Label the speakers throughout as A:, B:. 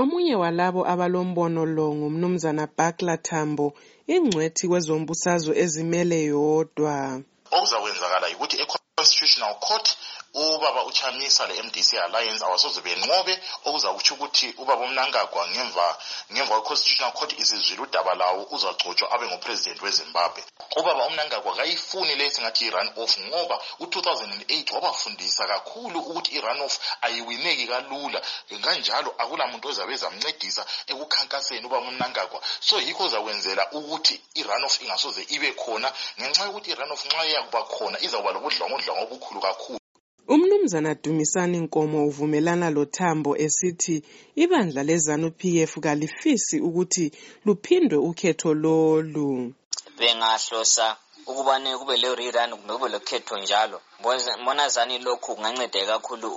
A: Omunye walabo abalombono lo ngumnumzana Bakla Tambo, ingcwethi kwezombusazwe ezimele yodwa.
B: Okuzakwenzakala yikuthi e-Constitutional Court ubaba uchamisa le-MDC Alliance awasoze benqobe. Okuzakutsho ukuthi ubaba uMnangagwa ngemva ngemva kwe-Constitutional Court isizwile udaba lawo uzagcotshwa abe ngupresident weZimbabwe. Ubaba uMnangagwa kayifuni le singathi i-run off ngoba u-2008 wabafundisa kakhulu ukuthi i-run off ayiwineki kalula. Kanjalo akula muntu ozabe ezamncedisa ekukhankaseni ubaba uMnangagwa. So yikho zakwenzela ukuthi i-run off ingasoze ibe khona. Ngenxa yokuthi i-run off nxa iyakuba khona izawuba lobudlwangudlwangu obukhulu kakhulu
A: Umnumzana Dumisani Nkomo uvumelana loThambo esithi ibandla leZANU-PF kalifisi ukuthi luphindwe ukhetho lolu.
C: Bengahlosa ukubane kube le rerun kumbe kube lokhetho njalo. Mbona zani lokhu kunganceda kakhulu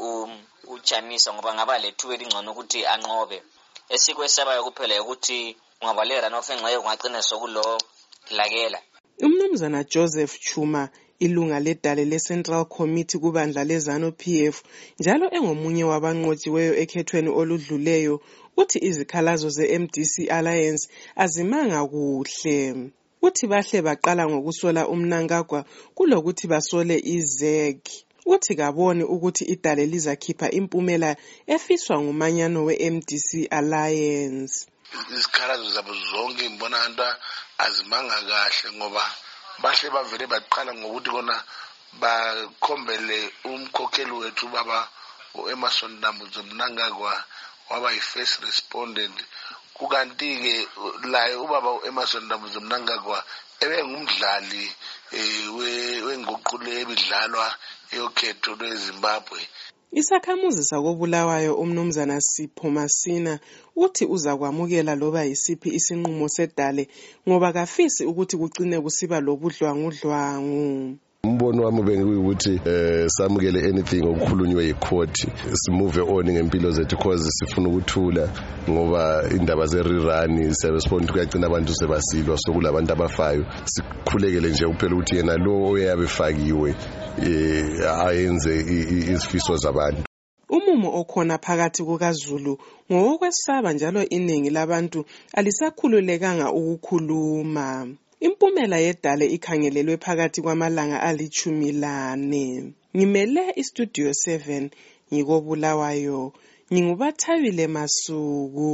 C: uchamisa ngoba ngaba lethuba elingcono ukuthi anqobe. Esikwesabayo kuphela ukuthi ungaba le run off engxenye kungagcina sokulo lakela.
A: Umnumzana Joseph Chuma ilunga ledale le-Central Committee kubandla leZANU-PF njalo engomunye wabanqotshiweyo ekhethweni oludluleyo uthi izikhalazo ze-MDC Alliance azimanga kuhle. Uthi bahle baqala ngokusola umnankagwa kulokuthi basole izeg uthi kaboni ukuthi idale lizakhipha impumela efiswa ngumanyano we-MDC Alliance.
D: Izikhalazo zabo zonke ngibona anto azimanga kahle ngoba bahle bavele baqala ngokuthi kona bakhombele umkhokheli wethu ubaba u-emerson dambuzo mnangagwa waba yi-first respondent. Kukanti-ke laye ubaba u-emerson dambuzo mnangagwa ebengumdlali um wenguqulo ebidlalwa yokhetho lwezimbabwe
A: Isakhamuzi sakobulawayo umnumzana Sipho Masina uthi uzakwamukela loba yisiphi isinqumo sedale ngoba kafisi ukuthi kucine kusiba lobudlwangudlwangu.
E: Umbono wami benguyukuthi eh samukele anything okukhulunywe yicourt simove on ngempilo zethu because sifuna ukuthula ngoba indaba siyabesibona ukuthi kuyagcina abantu sebasilwa sokulabantu abafayo sikhulekele nje kuphela ukuthi yena lo oyabe efakiwe um ayenze izifiso zabantu
A: Umumo okhona phakathi kukaZulu ngowokwesaba njalo iningi labantu alisakhululekanga ukukhuluma. Impumela yedale ikhangelelwe phakathi kwamalanga alichumi lane. Ngimele istudio 7 ngikobulawayo. Ngingubathabile Masuku.